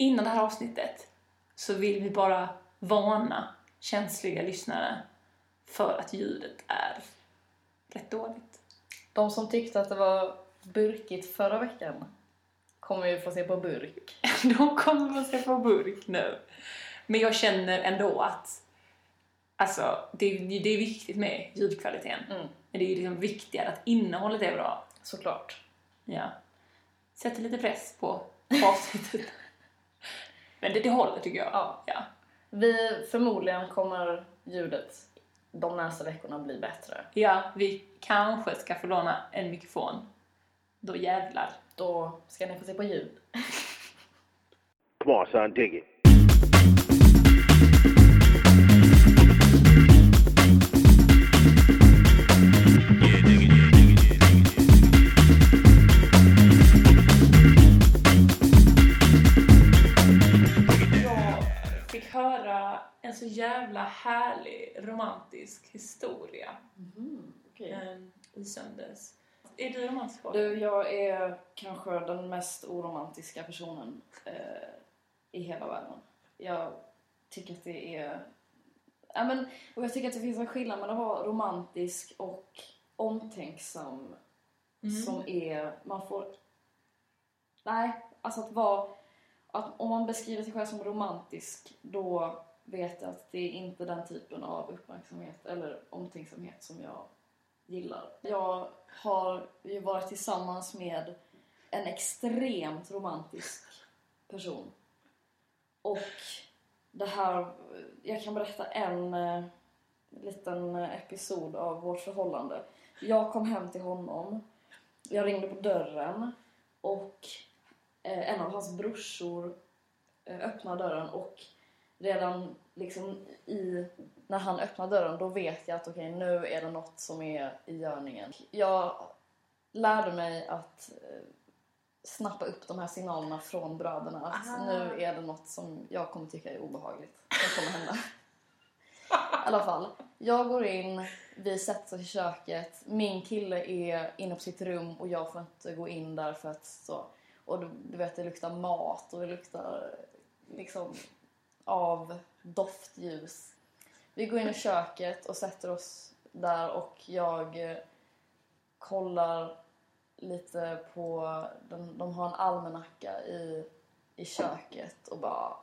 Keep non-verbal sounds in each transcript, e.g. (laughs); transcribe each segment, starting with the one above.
innan det här avsnittet så vill vi bara varna känsliga lyssnare för att ljudet är rätt dåligt. De som tyckte att det var burkigt förra veckan kommer ju få se på burk. (laughs) De kommer att se på burk nu. Men jag känner ändå att alltså, det, det är viktigt med ljudkvaliteten. Mm. Men det är ju liksom viktigare att innehållet är bra. Såklart. Ja. Sätter lite press på avsnittet. Men det, det håller tycker jag. Ja. Ja. Vi förmodligen kommer ljudet de nästa veckorna bli bättre. ja, vi kanske ska få låna en mikrofon. Då jävlar. Då ska ni få se på ljud. Come on, son, dig it. En så jävla härlig romantisk historia Okay. eh, i söndags. Är du romantisk? Du, jag är kanske den mest oromantiska personen eh, i hela världen. Jag tycker att det är... Ja, men, och jag tycker att det finns en skillnad mellan att vara romantisk och omtänksam Mm. som är... Man får... Nej, alltså att vara... Att om man beskriver sig själv som romantisk då vet jag att det är inte den typen av uppmärksamhet eller omtänksamhet som jag gillar. Jag har ju varit tillsammans med en extremt romantisk person. Och det här, jag kan berätta en eh, liten episod av vårt förhållande. Jag kom hem till honom, jag ringde på dörren och eh, en av hans brorsor eh, öppnade dörren och redan liksom i, när han öppnar dörren då vet jag att okej nu är det något som är i görningen. Jag lärde mig att eh, snappa upp de här signalerna från bröderna att Ah. nu är det något som jag kommer tycka är obehagligt som kommer hända. I alla fall, jag går in, vi sätter oss i köket, min kille är inne på sitt rum och jag får inte gå in där för att så. Och du, du vet det luktar mat och det luktar liksom av doftljus. Vi går in i köket och sätter oss där och jag eh, kollar lite på, de, de har en almanacka i, i köket och bara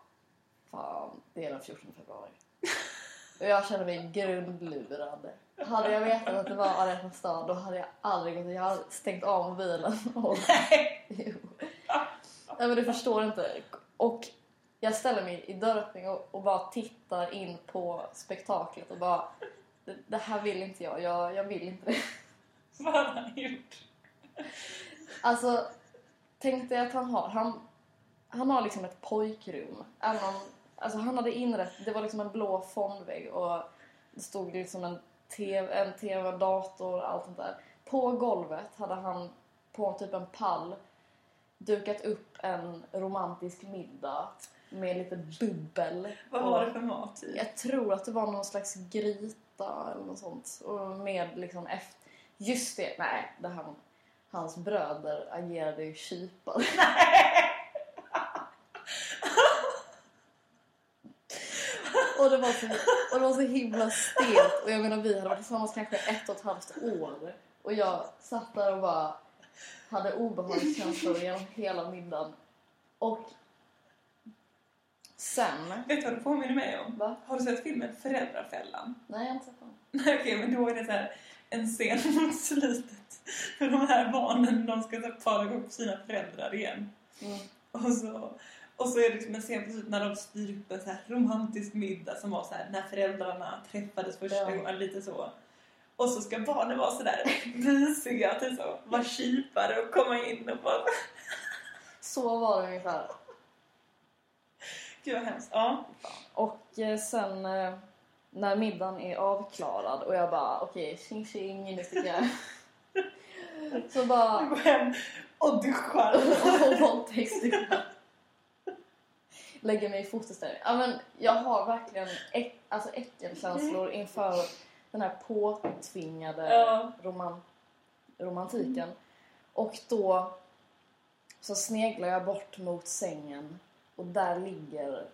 fan, det är den 14 februari. (laughs) Och jag känner mig grundlurad. Hade jag vetat att det var hjärtans dag då hade jag aldrig gått Jag hade stängt av mobilen. Och, (laughs) jo. Nej men du förstår inte. Och jag ställer mig i dörröppningen och, och bara tittar in på spektaklet och bara det, det här vill inte jag. Jag, jag vill inte det. (laughs) Vad har han gjort? Alltså, tänk dig att han har, han, han har liksom ett pojkrum. Även om, alltså han hade inrett, det var liksom en blå fondvägg och det stod liksom en TV, en TV, en dator och allt sånt där. På golvet hade han på typ en pall dukat upp en romantisk middag med lite bubbel. Vad var det för mat? typ? jag tror att det var någon slags gryta eller något sånt. Och med liksom efter... Just det, nej. Det här, hans bröder agerade ju kypare. (laughs) och, det var så, och det var så himla stelt. Och jag menar vi hade varit tillsammans kanske ett och ett halvt år. Och jag satt där och bara hade obehagskänslor genom hela middagen. Och sen... Vet du vad det påminner mig om? Va? Har du sett filmen Föräldrafällan? Nej, jag har inte sett den. Nej, Okej, men då är det så här en scen (laughs) mot slutet. För de här barnen, de ska så här para ihop sina föräldrar igen. Mm. Och så, och så är det liksom en scen på slutet när de styr upp en så här romantisk middag som var så här när föräldrarna träffades första Ja. gången, lite så. Och så ska barnen vara så där mysiga, typ så, vara kypare och komma in och bara... Så var det ungefär. Gud vad hemskt. Ja. Och eh, sen eh, när middagen är avklarad och jag bara okej, tjing tjing, nu sticker jag. (laughs) Så Du bara går hem och duschar. (laughs) och våldtäktsduschar. Lägger mig i fosterställning. Ja men jag har verkligen äck, alltså äckelkänslor inför den här påtvingade Ja. roman, romantiken. Och då så sneglar jag bort mot sängen och där ligger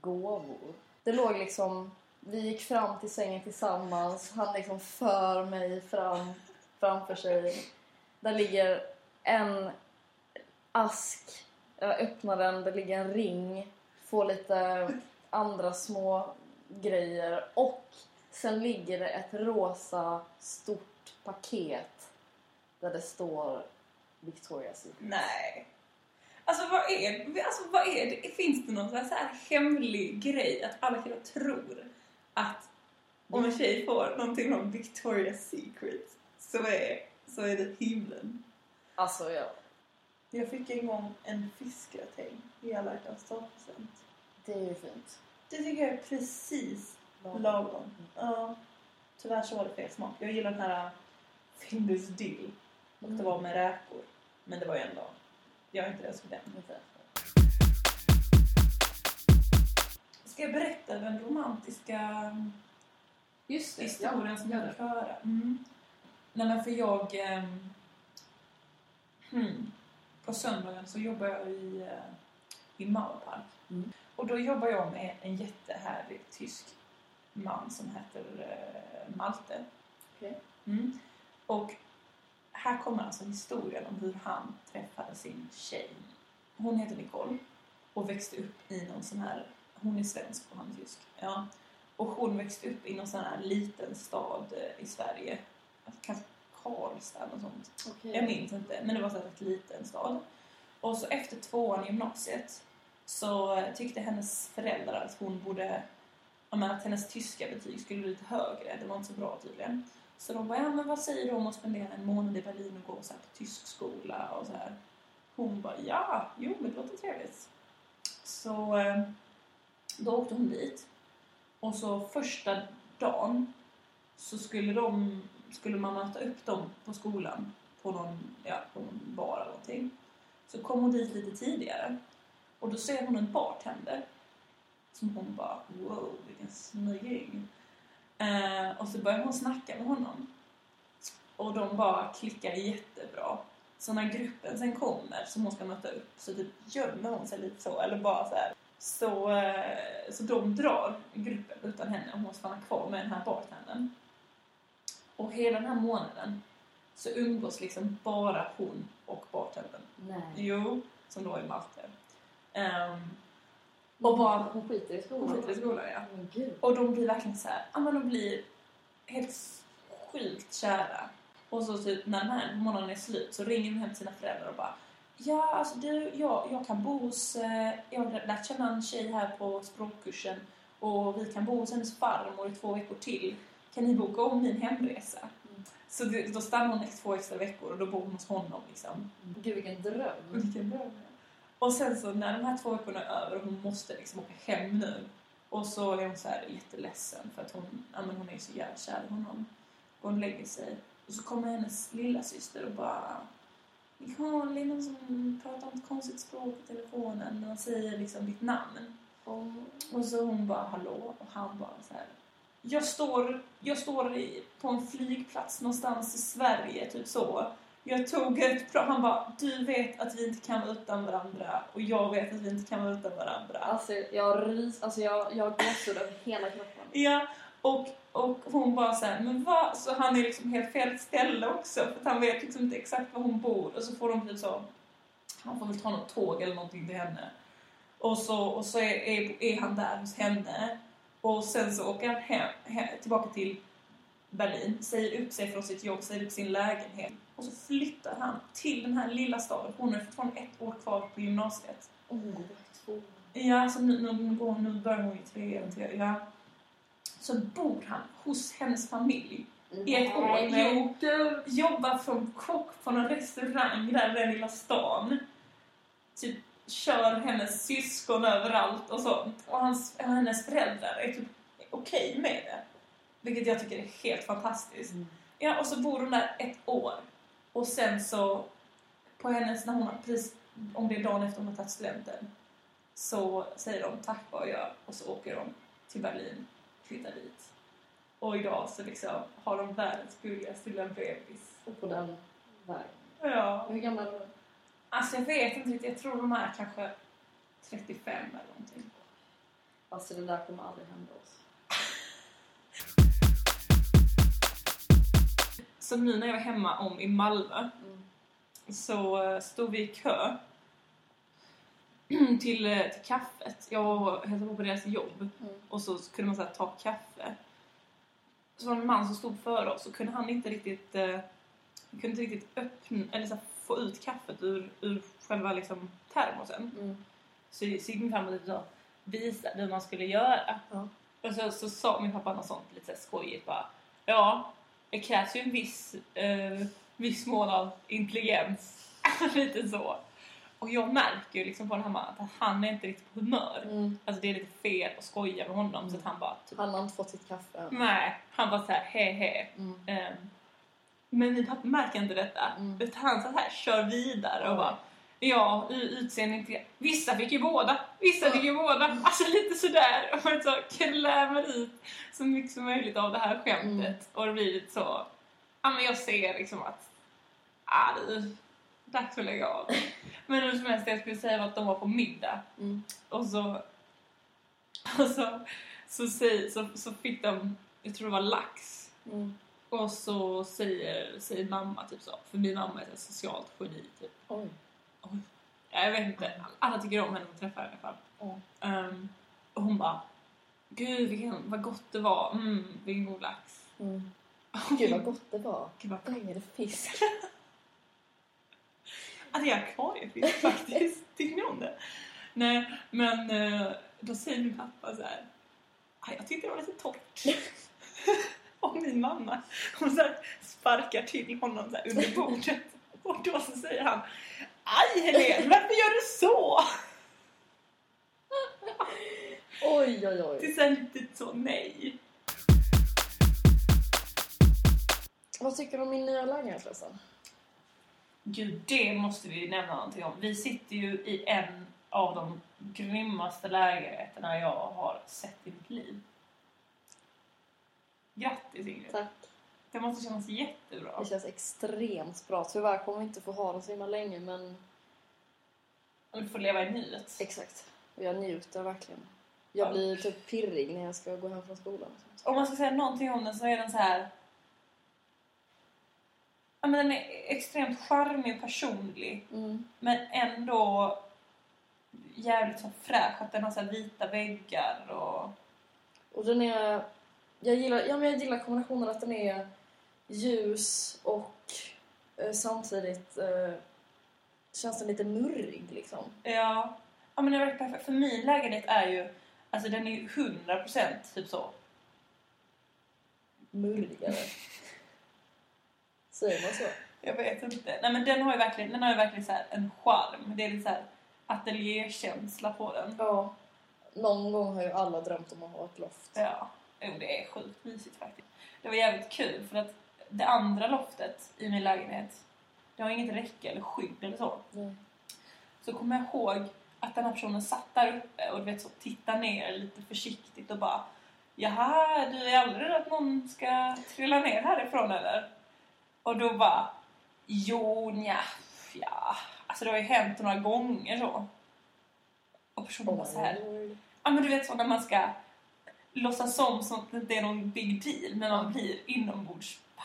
gåvor. Det låg liksom, vi gick fram till sängen tillsammans, han liksom för mig fram, framför sig. Där ligger en ask, jag öppnar den, det ligger en ring, får lite andra små grejer och sen ligger det ett rosa stort paket där det står Victoria's Secret. Nej. Alltså vad är, alltså, vad är det? Finns det någon så här hemlig grej att alla killar tror att om en tjej får någonting från Victoria's Secret så är, så är det himlen? Alltså ja, Jag fick en gång en fiskgratäng i alla hjärtans present. det är ju fint. Det tycker jag är precis lagom. Ja. Tyvärr så var det fel smak. Jag gillar den här äh, Findus dill. Och det var med räkor. Men det var ju ändå... Jag är inte rädd för den. Inte. Ska jag berätta den romantiska Just det, historien som gör jag fick höra? Mm. Nej men för jag... ehm, hmm, på söndagen så jobbar jag i, eh, i Mauerpark. Mm. Och då jobbar jag med en jättehärlig tysk man som heter eh, Malte. Okej. Mm. Och här kommer alltså historien om hur han träffade sin tjej. Hon heter Nicole och växte upp i någon sån här, hon är svensk och han är tysk. Ja. Och hon växte upp i någon sån här liten stad eh, i Sverige. Kanske Karlstad eller sånt. Okej. Jag minns inte, men det var så här rätt liten stad. Och så efter tvåan i gymnasiet så tyckte hennes föräldrar att hon borde, att hennes tyska betyg skulle bli lite högre. Det var inte så bra tydligen. Så de bara, ja men vad säger du om att spendera en månad i Berlin och gå så här på tysk skola och så här. Hon bara, ja, jo men det låter trevligt. Så eh, då åkte hon dit. Och så första dagen så skulle, de, skulle man möta upp dem på skolan på någon, ja, på någon bar eller någonting. Så kom hon dit lite tidigare och då ser hon en bartender som hon bara wow vilken snygging. Eh, och så börjar hon snacka med honom. Och de bara klickar jättebra. Så när gruppen sen kommer som hon ska möta upp så typ gömmer hon sig lite så eller bara så här. Så, eh, så de drar gruppen utan henne och hon stannar kvar med den här bartendern. Och hela den här månaden så umgås liksom bara hon och bartendern. Nej. Jo, som då är Malte. Ehm, och bara Hon skiter i skolan. hon skiter i skolan, ja. Gud. Och de blir verkligen så här, ja men de blir helt sjukt kära. Och så typ när den här månaden är slut så ringer de hem till sina föräldrar och bara Ja, alltså du, jag, jag kan bo hos, eh, jag har lärt känna en tjej här på språkkursen och vi kan bo hos hennes farmor i två veckor till. Kan ni boka om min hemresa? Mm. Så det, då stannar hon två extra veckor och då bor hon hos honom liksom. Gud vilken dröm. Vilken dröm. Och sen så när de här två veckorna är över och hon måste liksom åka hem nu. Och så är hon så här jätteledsen för att hon, ja, men hon är så jävla kär i honom. Och hon lägger sig. Och så kommer hennes lilla syster och bara det är någon som pratar om ett konstigt språk i telefonen och säger liksom ditt namn. Och, Och så hon bara hallå och han bara så här. Jag står, jag står i, på en flygplats någonstans i Sverige, typ så. Jag tog ett pra- Han bara, du vet att vi inte kan vara utan varandra och jag vet att vi inte kan vara utan varandra. alltså jag rys, alltså jag, jag gåshud över hela kroppen. Ja, och, och hon bara så här, men vad? Så han är liksom helt fel ställe också för att han vet liksom inte exakt var hon bor och så får de typ så, han får väl ta något tåg eller någonting till henne. Och så, och så är, är, är han där hos henne och sen så åker han hem, hem, tillbaka till Berlin, säger upp sig från sitt jobb, säger upp sin lägenhet och så flyttar han till den här lilla staden. Hon har fortfarande ett år kvar på gymnasiet. Oh, två. Ja, alltså nu, nu, nu, nu börjar hon ju trean, tre, ja. Så bor han hos hennes familj i ett år. Jo, jobbar som kock på någon restaurang där i den lilla stan. Typ kör hennes syskon överallt och sånt. Och hans, hennes föräldrar är typ okej med det. Vilket jag tycker är helt fantastiskt. Mm. Ja, och så bor hon där ett år. Och sen så, på hennes, när hon har precis, om det är dagen efter hon har tagit studenten, så säger de tack vad jag gör och så åker de till Berlin, flyttar dit. Och idag så liksom har de världens gulligaste lilla bebis. Och på den vägen. Ja. Hur gammal är du? Alltså jag vet inte riktigt, jag tror de är kanske 35 eller någonting. Alltså det där kommer aldrig hända oss. Så nu när jag var hemma om i Malmö Mm. så eh, stod vi i kö (clears throat) till, eh, till kaffet. Jag hälsade på på deras jobb Mm. och så kunde man så här, ta kaffe. Så var det en man som stod före oss och kunde han inte riktigt, eh, kunde inte riktigt öppna, eller så här, få ut kaffet ur, ur själva liksom, termosen. Mm. Så gick min typ så visade hur man skulle göra. Ja. Och så, så sa min pappa något sånt lite så skojigt bara. Ja, det krävs ju en viss, eh, viss mån av intelligens. (laughs) lite så. Och jag märker ju liksom på den här mannen att han är inte riktigt på humör. Mm. Alltså det är lite fel att skoja med honom så att han bara typ, Han har inte fått sitt kaffe än. nej, han bara så här he he. Mm. Ehm, men min pappa märker inte detta. Mm. Utan han så här kör vidare och bara Ja, utseende inte... Vissa fick ju båda, vissa fick ju båda. Alltså lite sådär. (laughs) Och man så klämmer ut så mycket som möjligt av det här skämtet. Mm. Och det blir lite så... Ja, men jag ser liksom att... Ah, är dags att lägga av. Men hur som helst, jag skulle säga att de var på middag. Mm. Och så... (laughs) Och så, så, säger, så, så fick de, jag tror det var lax. Mm. Och så säger, säger mamma typ så, för min mamma är ett socialt geni typ. Oj. Ja, Jag vet inte, alla tycker om henne att träffa i alla fall. Ja. Ehm, och hon bara, gud vilken, vad gott det var, mm, vilken god lax. Mm. (laughs) Gud vad gott det var. Gud vad det fisk? Det är akvariefisk faktiskt. Tycker ni om det? Nej, men eh, då säger min pappa så här. "Ah, Jag tyckte det var lite torrt. (laughs) Och min mamma, hon så sparkar till honom så under bordet. Och då så säger han. Aj Helene, varför gör du så? Oj, oj, Det oj. är så här lite så nej. Vad tycker du om min nya lägenhet förresten? Gud, det måste vi nämna någonting om. Vi sitter ju i en av de grymmaste lägenheterna jag har sett i mitt liv. Grattis Ingrid! Tack. Det måste kännas jättebra. Det känns extremt bra. Tyvärr kommer vi inte få ha den så himla länge men Du får leva i nuet. exakt. Och jag njuter verkligen. Jag Ja. blir typ pirrig när jag ska gå hem från skolan. Om man ska säga någonting om den så är den så här... Ja, men den är extremt charmig och personlig. Mm. Men ändå jävligt så fräsch. Att den har så här vita väggar och... Och den är... Jag gillar, ja, men jag gillar kombinationen att den är ljus och eh, samtidigt eh, känns den lite murrig liksom. Ja, ja men det verkligen perfekt. För min lägenhet är ju... Alltså den är ju 100% typ så. Murrigare. (laughs) Säger man så? Jag vet inte. Nej men den har ju verkligen, den har ju verkligen så här en charm. Det är lite så här ateljékänsla på den. Ja. Någon gång har ju alla drömt om att ha ett loft. Ja, jo, det är sjukt mysigt faktiskt. Det var jävligt kul för att det andra loftet i min lägenhet, det har inget räcke eller skydd eller så. Nej. Så kommer jag ihåg att den här personen satt där uppe och du vet så tittar ner lite försiktigt och bara Jaha, du är aldrig rädd att någon ska trilla ner härifrån eller? Och då bara Jo, nja, ja. Alltså det har ju hänt några gånger så. Och personen bara så här. Ja men du vet så när man ska låtsas som som att det inte är någon big deal men man blir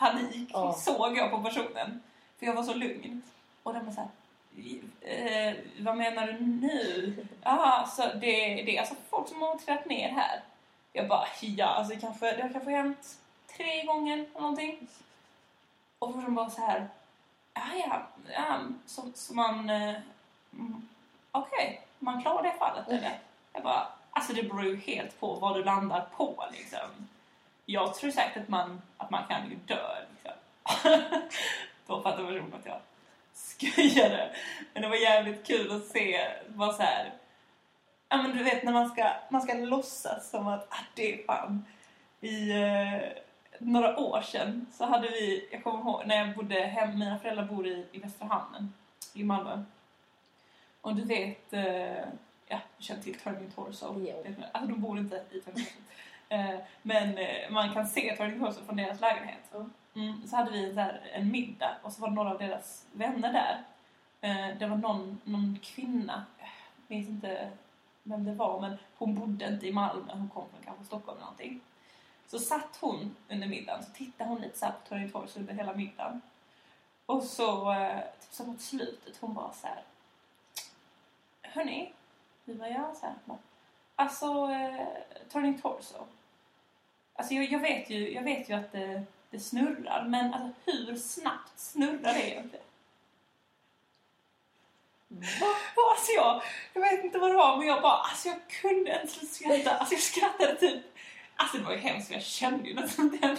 inombordspanik Ja. såg jag på personen. För jag var så lugn. Och den var så här, eh, vad menar du nu? Ja, så det, det är alltså folk som har trillat ner här. Jag bara, ja alltså kanske, det har kanske hänt tre gånger eller någonting. Och personen bara så här, ja ja, ja så, så man, eh, mm, okej, man klarar det fallet eller? Jag bara, alltså det beror ju helt på vad du landar på liksom. Jag tror säkert att man, att man kan ju dö liksom. (laughs) Då fattar personen att jag skojade. Men det var jävligt kul att se vad så här. Ja men du vet när man ska, man ska låtsas som att ah, det är fan i eh, några år sedan så hade vi, jag kommer ihåg när jag bodde hem, mina föräldrar bor i, i Västra Hamnen i Malmö. Och du vet, eh, ja du känner till Turning Torso. Alltså de bor inte i Turning Torso. Eh, men eh, man kan se Turning Torso från deras lägenhet. Mm, så hade vi så här, en middag och så var det några av deras vänner där. Eh, det var någon, någon kvinna, jag minns inte vem det var, men hon bodde inte i Malmö, hon kom från kanske Stockholm eller någonting. Så satt hon under middagen, så tittade hon lite så på Tony Torgs under hela middagen. Och så, typ så mot slutet, hon bara så här. Hörni, vi var jag så här. Alltså, eh, Turning Torso. Alltså jag, jag, vet ju, jag vet ju att det, det snurrar, men alltså, hur snabbt snurrar det egentligen? (laughs) Alltså jag, jag vet inte vad det var, men jag bara, alltså jag kunde inte sluta skratta. Alltså jag skrattade typ, alltså det var ju hemskt, jag kände ju nästan det.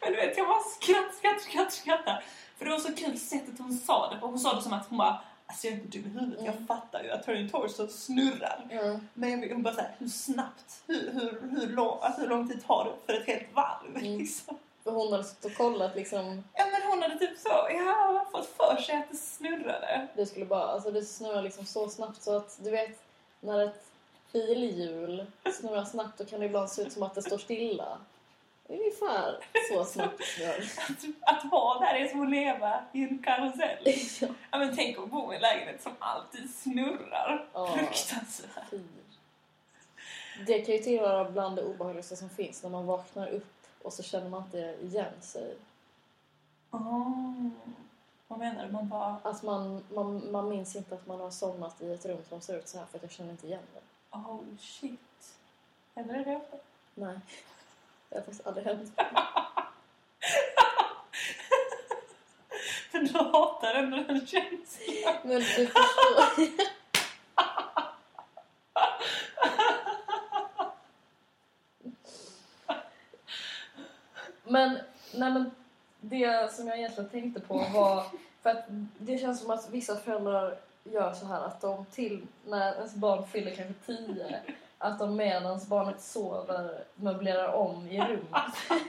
Men du vet, jag bara skratt, skratt, skratt, skratta. För det var så kul sättet hon sa det på. Hon sa det som att hon bara, alltså jag är inte dum i huvudet, jag Mm. fattar ju att Turning Torso snurrar. Mm. Men jag vill bara säga hur snabbt, hur, hur, hur, lång, alltså hur lång tid tar det för ett helt varv? Mm. Liksom. För hon hade suttit och kollat liksom. Ja men hon hade typ så, ja, fått för sig att det snurrade. Det skulle bara, alltså det snurrar liksom så snabbt så att du vet när ett bilhjul snurrar snabbt då kan det ibland se ut som att det står stilla. Ungefär så snabbt snurrar (laughs) Att, att vara där är som att leva i en karusell. (laughs) Ja. Ja men tänk att bo i en lägenhet som alltid snurrar. Ja. Fruktansvärt. Fy. Det kan ju tillhöra bland det obehagligaste som finns när man vaknar upp och så känner man inte igen sig. Oh. Vad menar du? Man bara, Att man, man, man minns inte att man har somnat i ett rum som ser ut så här för att jag känner inte igen det. oh shit. Händer det det ofta? Nej, det har faktiskt aldrig hänt. (laughs) För du hatar ändå den känslan. Men du förstår. men, nej men det som jag egentligen tänkte på var för att det känns som att vissa föräldrar gör så här att de till när ens barn fyller kanske tio att de medan barnet sover möblerar om i rummet. (laughs)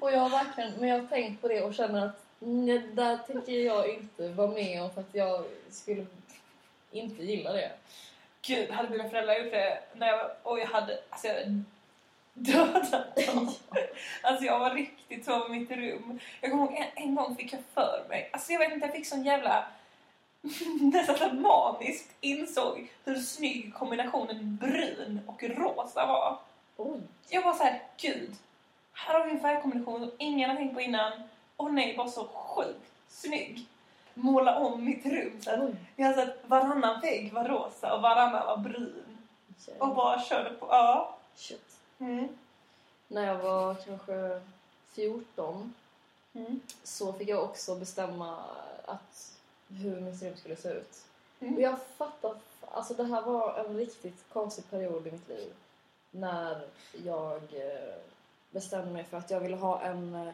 och jag har verkligen, men jag har tänkt på det och känner att nej, där tänker jag inte vara med om för att jag skulle inte gilla det. Gud, hade mina föräldrar gjort det när jag var... Och jag hade... Alltså jag dödat dem. (laughs) Alltså jag var riktigt så i mitt rum. Jag kommer ihåg en, en gång fick jag för mig... Alltså jag vet inte, jag fick sån jävla... (laughs) Nästan maniskt insåg hur snygg kombinationen brun och rosa var. Oj. Jag var så här, gud. Här har vi en färgkombination som ingen har tänkt på innan. Åh nej, var så sjukt snygg. Måla om mitt rum så att jag har sett varannan vägg var rosa och varannan var brun. Och bara körde på. Ja. Shit. Mm. När jag var kanske 14 Mm. så fick jag också bestämma att hur mitt rum skulle se ut. Mm. Och jag fattar, alltså det här var en riktigt konstig period i mitt liv. När jag eh, bestämde mig för att jag ville ha en eh,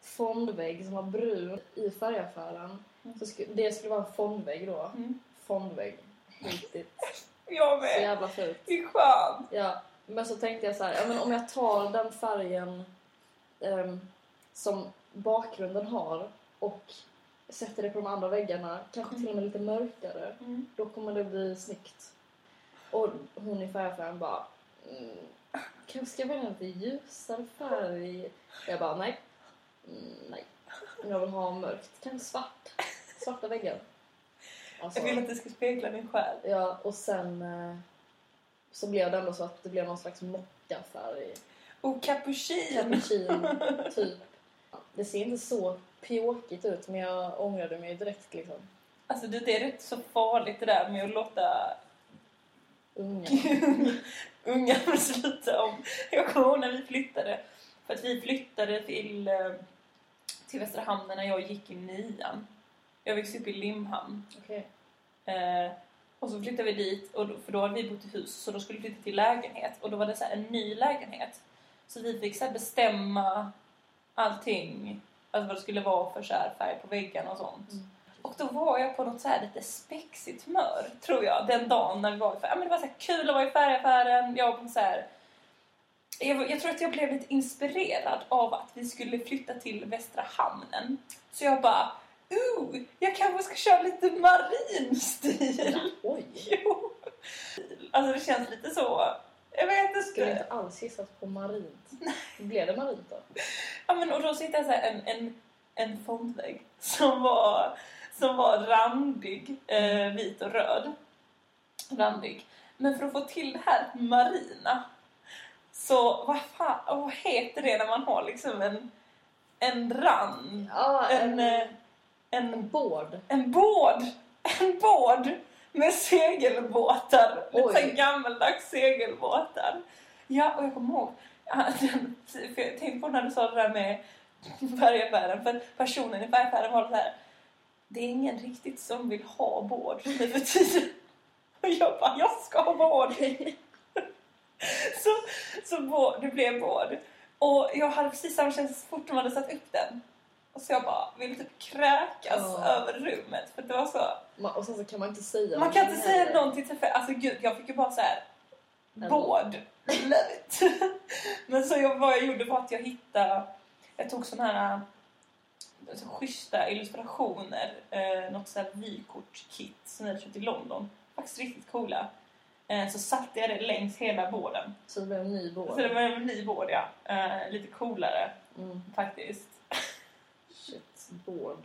fondvägg som var brun i färgaffären. Mm. Så det skulle vara en fondvägg då. Mm. Fondvägg. Skitigt. (laughs) Jag Så med. jävla fult. Det är skönt. Ja, men så tänkte jag så här, ja, men om jag tar den färgen ehm, som bakgrunden har och sätter det på de andra väggarna, kanske till och med lite mörkare, Mm. då kommer det bli snyggt. Och hon i färgaffären bara, mm, kanske ska jag välja lite ljusare färg? Jag bara, nej. Mm, nej. Jag vill ha mörkt, kanske svart. Svarta väggar. Alltså, Jag vill att det ska spegla min själ. Ja, och sen eh, så blev det ändå så att det blev någon slags mockafärg. Och capuchin. Cappuccino, typ. Det ser inte så pjåkigt ut, men jag ångrade mig direkt liksom. Alltså det, är rätt så farligt det där med att låta Unga. (laughs) unga besluta om. Jag kommer ihåg när vi flyttade. För att vi flyttade till, eh, till Västra Hamnen när jag gick i nian. Jag växte upp i Limhamn. Okej. Eh, och så flyttade vi dit, och då, för då hade vi bott i hus, så då skulle vi flytta till lägenhet. Och då var det så här en ny lägenhet. Så vi fick så bestämma allting, alltså vad det skulle vara för så här färg på väggarna och sånt. Mm. Och då var jag på något så här lite spexigt humör, tror jag, den dagen när vi var i färg. Ja, men det var så här kul att vara i färgaffären. Jag, var så här, jag, jag tror att jag blev lite inspirerad av att vi skulle flytta till Västra Hamnen. Så jag bara, ooh, jag kanske ska köra lite marinstil. Oj! (laughs) Jo. Alltså det känns lite så, jag vet Skulle inte. inte alls gissat på marint. Blev det marint då? Ja, men, och då sitter jag så här, en, en, en fondvägg som var, som var randig, eh, vit och röd. randig. Men för att få till det här marina, så vad fan, vad heter det när man har liksom en, en rand? Ja, En, en, eh, en, en bård. en båd! En båd med segelbåtar. Lite Oj. här gammaldags segelbåtar. Ja, och jag kommer ihåg, (laughs) för jag tänkte på när du sa det där med färgaffären, för personen i färgaffären var så här, det är ingen riktigt som vill ha båd nu för tiden. (laughs) Och jag bara, jag ska ha båd! (laughs) så så det blev båd. Och jag hade precis samma känsla så fort de hade satt upp den. Och så jag bara ville typ kräkas Ja. över rummet för det var så... Ma- Och sen så kan man inte säga Man kan inte säga heller. någonting till för alltså gud, jag fick ju bara så här it. (laughs) Men så jag, vad jag gjorde var att jag hittade, jag tog såna här alltså, schyssta illustrationer, eh, något så här vykortkit som jag hade köpt i London. Faktiskt riktigt coola. Eh, så satte jag det längs hela båden. Så det blev en ny båd. Så det var en ny båd ja. Eh, lite coolare Mm. faktiskt. Båd.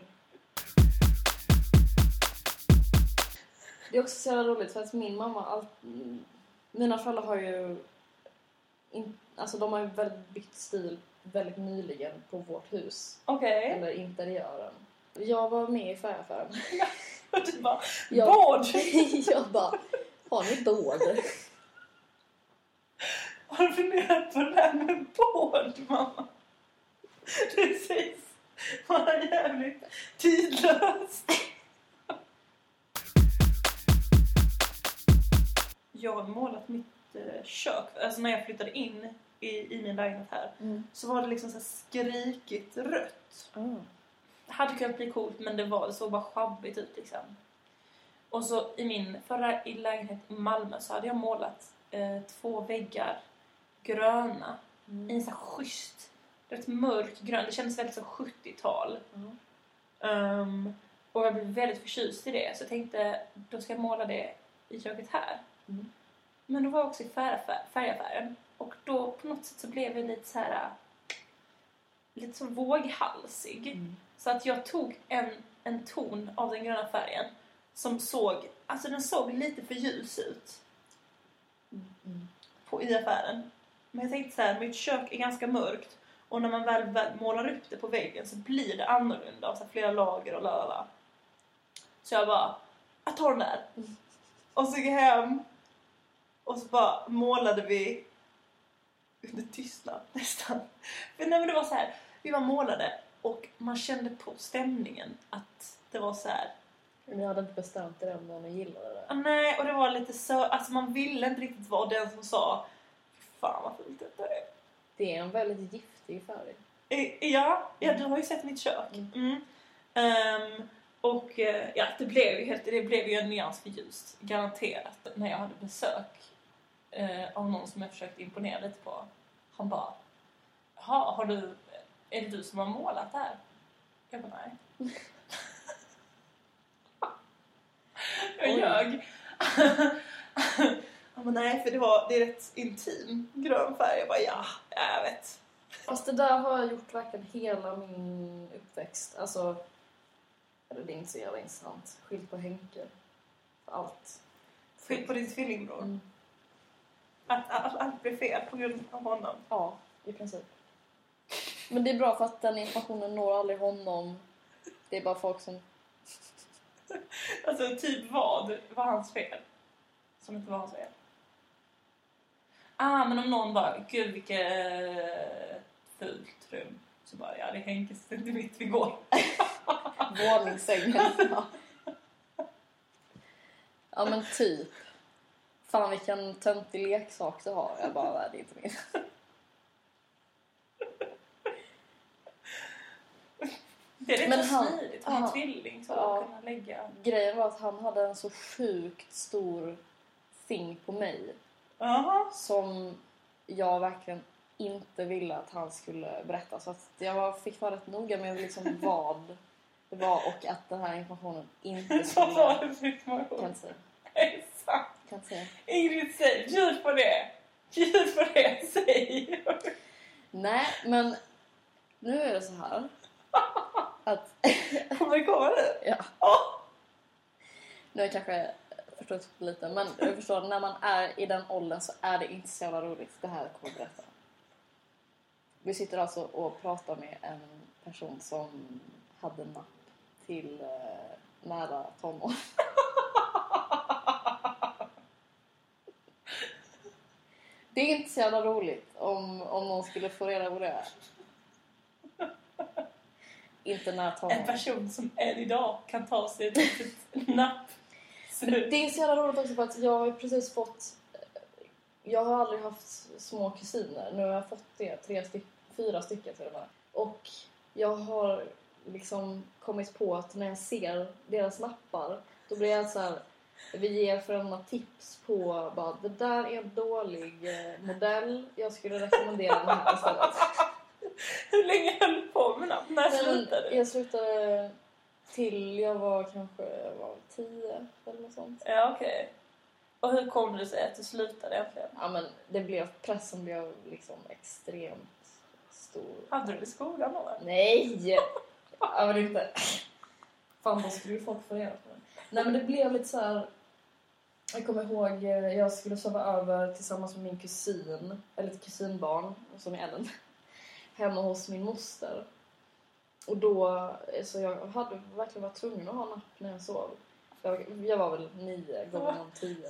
Det är också så jävla roligt för att min mamma... All... Mina föräldrar har ju... In... Alltså de har ju väldigt bytt stil väldigt nyligen på vårt hus. Okej. Eller interiören. Jag var med i färgaffären. (laughs) Och du bara, Jag- (laughs) jag bara, har ni båd? Har du funderat på det där med båd, mamma? Det sägs (laughs) vara jävligt tidlöst. Jag har målat mitt eh, kök. Alltså när jag flyttade in i, i min lägenhet här Mm. så var det liksom så här skrikigt rött. Ah. Det hade kunnat bli coolt men det, var, det såg bara sjabbigt ut liksom. Och så i min förra i lägenhet i Malmö så hade jag målat eh, två väggar gröna Mm. i en sån här schysst, rätt mörk grön. Det kändes väldigt så 70-tal. Mm. Ehm, och jag blev väldigt förtjust i det så jag tänkte då ska jag måla det i köket här. Mm. Men då var jag också i färgaffär, färgaffären och då på något sätt så blev jag lite så här lite så våghalsig. Mm. Så att jag tog en, en ton av den gröna färgen som såg, alltså den såg lite för ljus ut Mm. på, i affären. Men jag tänkte så här, mitt kök är ganska mörkt och när man väl, väl målar upp det på väggen så blir det annorlunda och så flera lager och lalala. Så jag bara, jag tar den där. Och så gick jag hem och så bara målade vi under tystnad (laughs) nästan. För nej, men det var så här, vi var målade och man kände på stämningen att det var så här. Men jag hade inte bestämt er vad ni gillade det. ah, Nej, och det var lite så, alltså man ville inte riktigt vara den som sa "Fy Fan vad fult detta är. Det är en väldigt giftig färg. Eh, Ja, ja du har ju sett mitt kök. Mm. Ehm, och eh, ja, det blev ju helt, det blev ju en nyans för ljust. Garanterat. När jag hade besök eh, av någon som jag försökte imponera lite på. Han bara, har du, är det du som har målat det här? Jag bara, nej. (laughs) jag ljög. (laughs) Han bara, nej för det, var, det är rätt intim grön färg. Jag bara, ja, jag vet. Fast det där har jag gjort verkligen hela min uppväxt. Alltså, eller det är inte så jävla intressant. Skilt på Henke. För allt. Skyll på din tvillingbror. Mm. Att allt, allt blev fel på grund av honom. Ja, i princip. Men det är bra för att den informationen når aldrig honom. Det är bara folk som... (laughs) Alltså typ vad var hans fel? Som inte var hans fel. Ah, men om någon bara, gud vilket eh, fult rum. Så bara, ja det är Henkes, det är mitt vi går. (laughs) Våningssängen. Ja. ja men typ. Fan vilken töntig leksak du har. Jag bara, det är inte min. Det är rätt Men han- smidigt, ha en tvilling så Ja. att kunna lägga. Grejen var att han hade en så sjukt stor thing på mig. Jaha. Som jag verkligen inte ville att han skulle berätta. Så att jag fick vara rätt noga med liksom vad det var och att den här informationen inte (laughs) Vad var skulle... det för information? Kan inte säga. Det sant? Kan inte säga. Ingrid, säg ljud på det! Ljud på det, säg! Nej, men nu är det så här. Att, (laughs) Kommer det komma nu? ja, nu har jag kanske förstår typ lite. Men jag förstår, när man är i den åldern så är det inte så jävla roligt. Det här kommer jag berätta. Vi sitter alltså och pratar med en person som hade napp till eh, nära tonår. Det är inte så jävla roligt om, om någon skulle få reda på det. Inte nära En tonår. person som än idag kan ta sig ett litet napp. Det är så jävla roligt också för att jag har precis fått... Jag har aldrig haft små kusiner. Nu har jag fått det. Tre styck, fyra stycken till och med. Och jag har liksom kommit på att när jag ser deras nappar då blir jag så här... Vi ger föräldrarna tips på bara, det där är en dålig eh, modell. Jag skulle rekommendera den här istället. (laughs) Hur länge höll du på med napp? När slutade du? Jag slutade till jag var kanske jag var tio eller något sånt. Ja, okej. Och hur kom det sig att du slutade egentligen? Ja, men det blev, pressen blev liksom extremt stor. Hade du det i skolan då? Nej! (laughs) Ja, men inte. Fan, då skulle ju folk få reda på det. Nej, men det blev lite så här... Jag kommer ihåg, eh, jag skulle sova över tillsammans med min kusin, eller ett kusinbarn, som är Ellen, (laughs) hemma hos min moster. Och då, eh, så jag hade verkligen varit tvungen att ha napp när jag sov. Jag, jag var väl nio gånger om tio.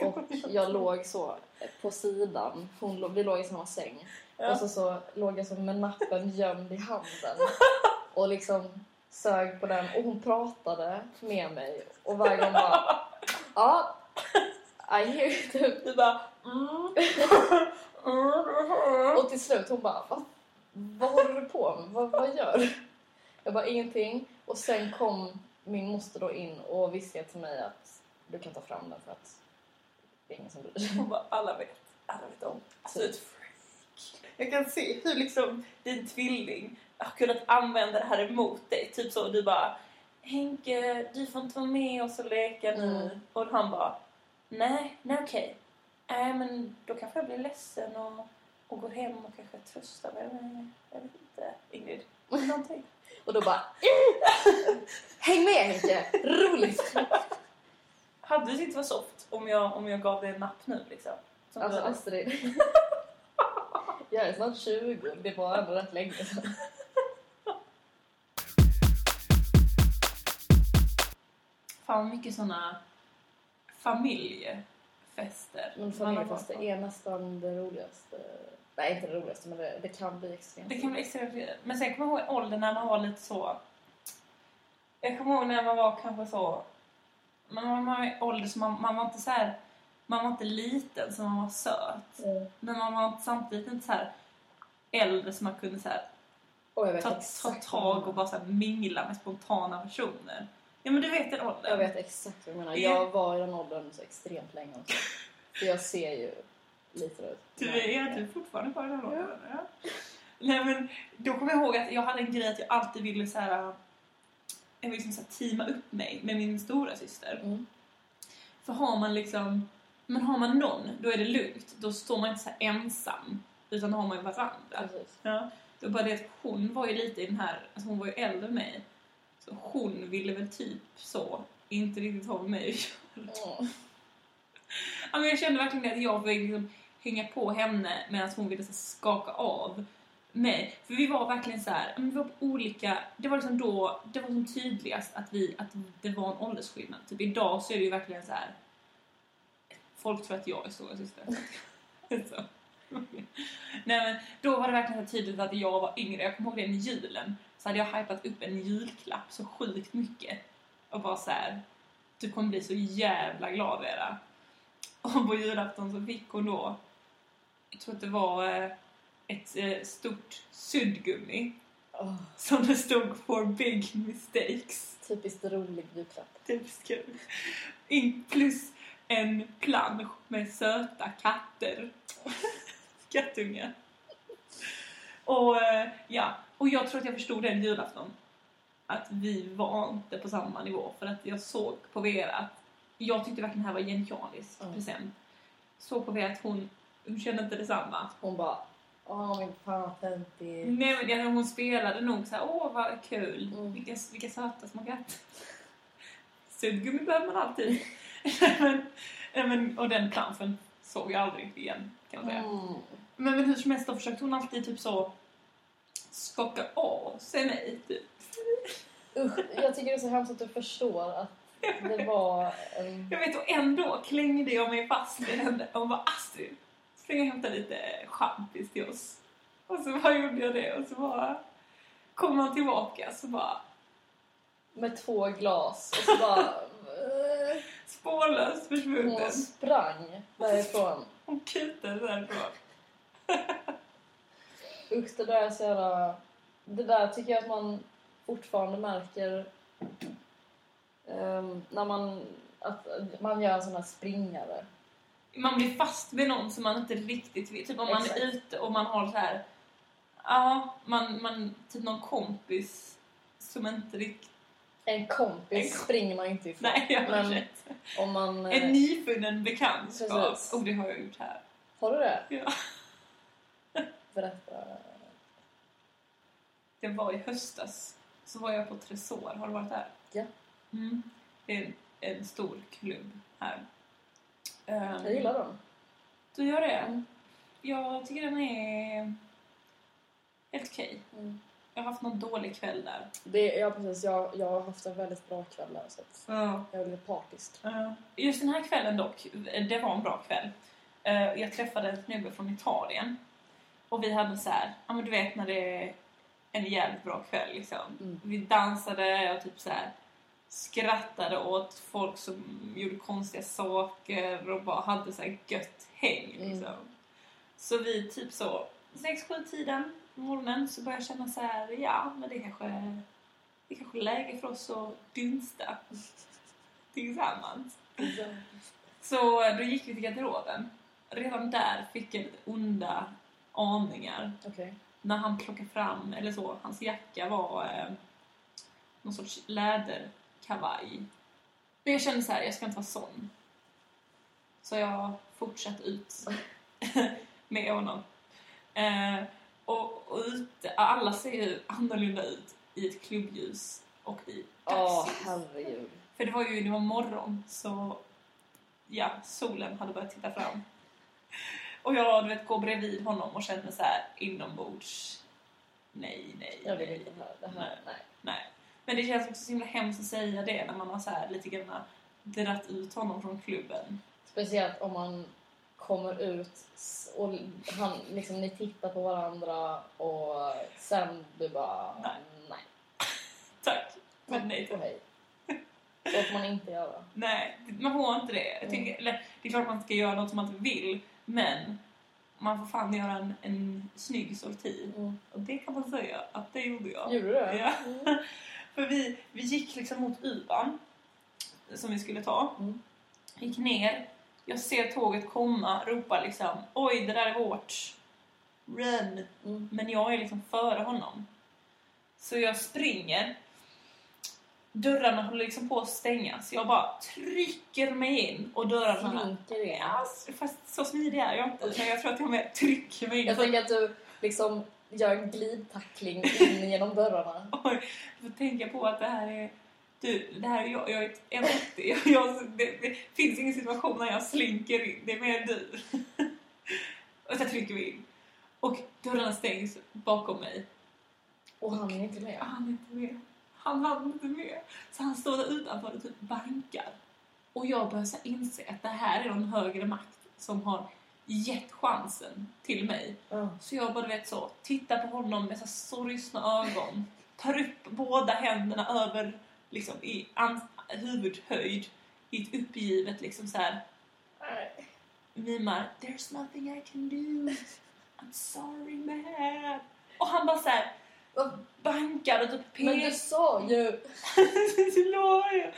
(laughs) Och jag låg så på sidan. Hon, vi låg i samma säng. Ja. Och så, så låg jag som med nappen gömd i handen. Och liksom sög på den. Och hon pratade med mig. Och varje gång bara... Ja, I hear you. Typ. Du bara... Mm. (laughs) Och till slut hon bara... Va? Vad håller du på med? Vad, vad gör du? Jag bara ingenting. Och sen kom min moster då in och viskade till mig att du kan ta fram den för att det är ingen som bryr sig. Hon bara, alla vet. Alla vet om. Alltså freak. Jag kan se hur liksom din tvilling har kunnat använda det här emot dig. Typ så, du bara Henke, du får inte vara med oss och leka nu. Mm. Och han bara Nej, nej okej. Nej men då kanske jag blir ledsen och, och går hem och kanske tröstar mig. Men jag vet inte. Ingrid, någonting. (laughs) Och då bara... (laughs) Häng med Henke! Roligt! Hade det var soft om jag, om jag gav dig en napp nu liksom? Som Alltså? Astrid. (laughs) Jag är snart 20. Det var ändå rätt länge sedan. Fan vad mycket såna familjefester. Men familjefester är nästan det roligaste. Nej, inte det roligaste, men det, det kan bli extremt Det kan bli extremt. Men sen kommer jag ihåg åldern när man var lite så... Jag kommer ihåg när man var kanske så... Man var i ålder så man, man var inte så här... Man var inte liten så man var söt. Mm. Men man var samtidigt inte så här äldre så man kunde så här, vet ta, ta tag och bara så mingla med spontana personer. Ja men du vet den åldern. Jag vet exakt vad du menar. Jag var i den åldern så extremt länge också. (laughs) För jag ser ju lite ut. Du är du fortfarande kvar i den åldern? Ja. Nej men då kommer jag ihåg att jag hade en grej att jag alltid ville så här. Jag ville liksom så här teama upp mig med min stora syster. Mm. För har man liksom, men har man någon, då är det lugnt. Då står man inte så ensam. Utan då har man ju varandra. Precis. Ja. Det var bara det att hon var ju lite i den här, alltså hon var ju äldre än mig. Så hon ville väl typ så, inte riktigt ha med mig. Mm. Ja, men jag kände verkligen att jag ville liksom hänga på henne medan hon ville så skaka av mig. För vi var verkligen så här, vi var på olika, det var liksom då, det var som tydligast att vi, att det var en åldersskillnad. Typ idag så är det ju verkligen så här. Folk tror att jag är stora syster. (laughs) så. Nej men då var det verkligen så tydligt att jag var yngre. Jag kommer ihåg den julen. Så hade jag hypat upp en julklapp så sjukt mycket. Och bara så här. Du kommer bli så jävla glad Vera. Och på julafton så fick hon då, jag tror att det var eh, ett eh, stort suddgummi Åh, som det stod for big mistakes. typiskt rolig julklapp. Typiskt kul. In plus en plansch med söta katter. Kattungar. Och eh, ja, och jag tror att jag förstod den julafton. Att vi var inte på samma nivå. För att jag såg på Vera att jag tyckte verkligen det här var genialisk Mm. present. Såg på Vera att hon, hon kände inte detsamma. Hon bara, åh min fan 50. Nej men det, hon spelade nog så här, åh vad kul, Mm. vilka, vilka söta små katter. Suddgummi behöver man alltid. Men, men, och den planschen såg jag aldrig igen kan man säga. Mm. Men, men hur som helst då försökte hon alltid typ så skaka av sig mig. Typ. Usch, jag tycker det är så hemskt att du förstår att det (laughs) var en... Jag vet och ändå klängde jag mig fast vid henne och bara Astrid, spring och hämta lite champis till oss. Och så bara gjorde jag det och så bara kom han tillbaka så bara med två glas och så bara... spårlöst försvunnen. Hon sprang därifrån. Hon kutade därifrån. (laughs) Usch, det där är så jävla... Det där tycker jag att man fortfarande märker ehm, när man, att man gör en sån här springare. Man blir fast vid någon som man inte riktigt vill. Typ om man Exakt. är ute och man har så här Ja, man, man, typ någon kompis som inte riktigt... En kompis En kom- springer man inte ifrån. Nej, jag har Men om man... eh, En nyfunnen bekantskap. Och det har jag gjort här. Har du det? Ja. (laughs) Berätta. Det var i höstas. Så var jag på Tresor. Har du varit där? Ja. Mm. Det är en, en stor klubb här. Um, Jag gillar dem. Du gör det? Mm. Jag tycker den är helt okej. Mm. Jag har haft någon dålig kväll där. Det, ja, precis. Jag, jag har haft en väldigt bra kväll där. Så Ja. jag är lite partisk. Just den här kvällen dock, det var en bra kväll. Eh, Jag träffade en snubbe från Italien. Och vi hade så här, ja men du vet när det är en jävligt bra kväll liksom. Mm. Vi dansade och typ så här skrattade åt folk som gjorde konstiga saker och bara hade så här gött häng Mm. liksom. Så vi typ så, 6-7 tiden morgonen så började jag känna så här, ja men det kanske, det kanske är läge för oss att dunsta (laughs) tillsammans. Så då gick vi till garderoben. Redan där fick jag lite onda aningar. Okej. När han plockade fram, eller så, hans jacka var eh, någon sorts läderkavaj. Men jag kände så här, jag ska inte vara sån. Så jag fortsatte ut (laughs) med honom. Eh, och, och ute, alla ser ju annorlunda ut i ett klubbljus och i Åh, dagsljus. herregud. För det var ju det var morgon, så ja, solen hade börjat titta fram. Och jag du vet, går bredvid honom och känner så här inombords. Nej, nej, Jag vill nej. inte höra det här. Nej. Nej. nej. Men det känns också så himla hemskt att säga det när man har så här lite grann dratt ut honom från klubben. Speciellt om man kommer ut och han, liksom, ni tittar på varandra och sen du bara Nej. nej. (laughs) Tack, men nej och tack. hej. Så får man inte göra. Nej, man får inte det. Jag tycker, eller, det är klart man ska göra något som man inte vill, men man får fan göra en, en snygg sorti. Mm. Och det kan man säga att det gjorde jag. Gjorde du det? Ja. Mm. (laughs) För vi, vi gick liksom mot Uban som vi skulle ta. Mm. Gick ner. Jag ser tåget komma, ropar liksom oj det där är vårt. Run. Mm. Men jag är liksom före honom. Så jag springer. Dörrarna håller liksom på att stängas. Jag bara trycker mig in och dörrarna... Slinker in. Ja, fast så smidig är jag inte. Men jag tror att jag mer trycker mig in. Jag tänker att du liksom gör en glidtackling in genom dörrarna. (laughs) Oj, du får tänka på att det här är... Du, det här är jag. Jag är ett 1,80. Jag, det, det finns ingen situation när jag slinker in. Det är mer du. Och så trycker vi in. Och dörrarna stängs bakom mig. Och han är inte med. Han är inte med. Han hann inte med. Så han står där utanför och typ bankar. Och jag börjar inse att det här är någon högre makt som har gett chansen till mig. Ja. Så jag bara vet så, tittar på honom med så sorgsna ögon. Tar upp båda händerna över liksom i huvudhöjd. I ett uppgivet liksom så här mimar There's nothing I can do. I'm sorry man. Och han bara så här bankar och typ Men du sa ju... (laughs) Det lovar jag.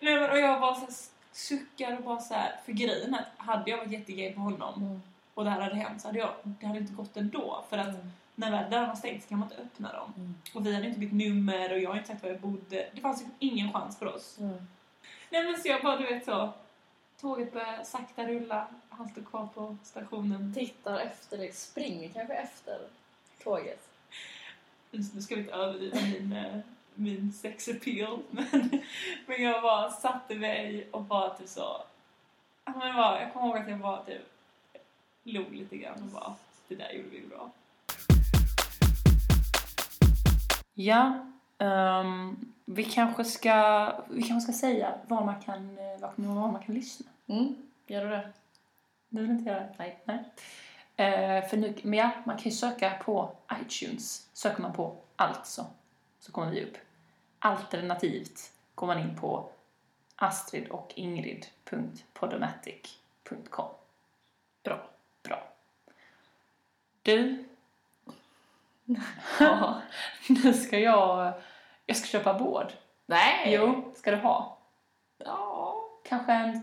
Nej, men, och jag bara så här suckar och bara så här. För grejen att hade jag varit jättegay på honom Mm. och det här hade hänt så hade jag, det hade inte gått ändå. För att Mm. När väl dörrarna stängs kan man inte öppna dem. Mm. Och vi hade inte bytt nummer och jag har inte sagt var jag bodde. Det fanns liksom ingen chans för oss. Mm. Nej men så jag bara, du vet så. Tåget börjar sakta rulla. Han står kvar på stationen. Tittar efter dig. Springer kanske efter tåget. Nu ska vi inte överdriva min, eh, min sex appeal. (laughs) Men, men jag bara satte mig och bara typ så... Ja, men bara, jag kommer ihåg att jag bara typ log lite grann och bara det där gjorde vi bra. Ja, ehm, vi kanske ska vi kanske ska säga var man kan, eh, var, var man kan lyssna. Mm, gör du det? Du vill inte göra det? Nej. Nej. Eh, för nu, men ja, man kan ju söka på iTunes. Söker man på alltså så kommer vi upp. Alternativt går man in på astrid och ingrid.podomatic.com. Bra. Bra. Du, (laughs) Ja. nu ska jag... Jag ska köpa båd. Nej! Jo, ska du ha? Ja. Kanske en,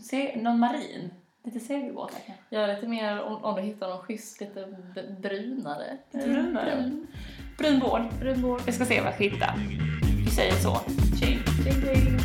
se- någon marin? Lite segelbåtar kanske? Är lite mer, om, om du hittar någon schysst, lite brunare. Lite brunare? Brun. Brun båd. Brun båt. Jag ska se vad jag hittar. Vi säger så. Tjing! Tjing, tjing.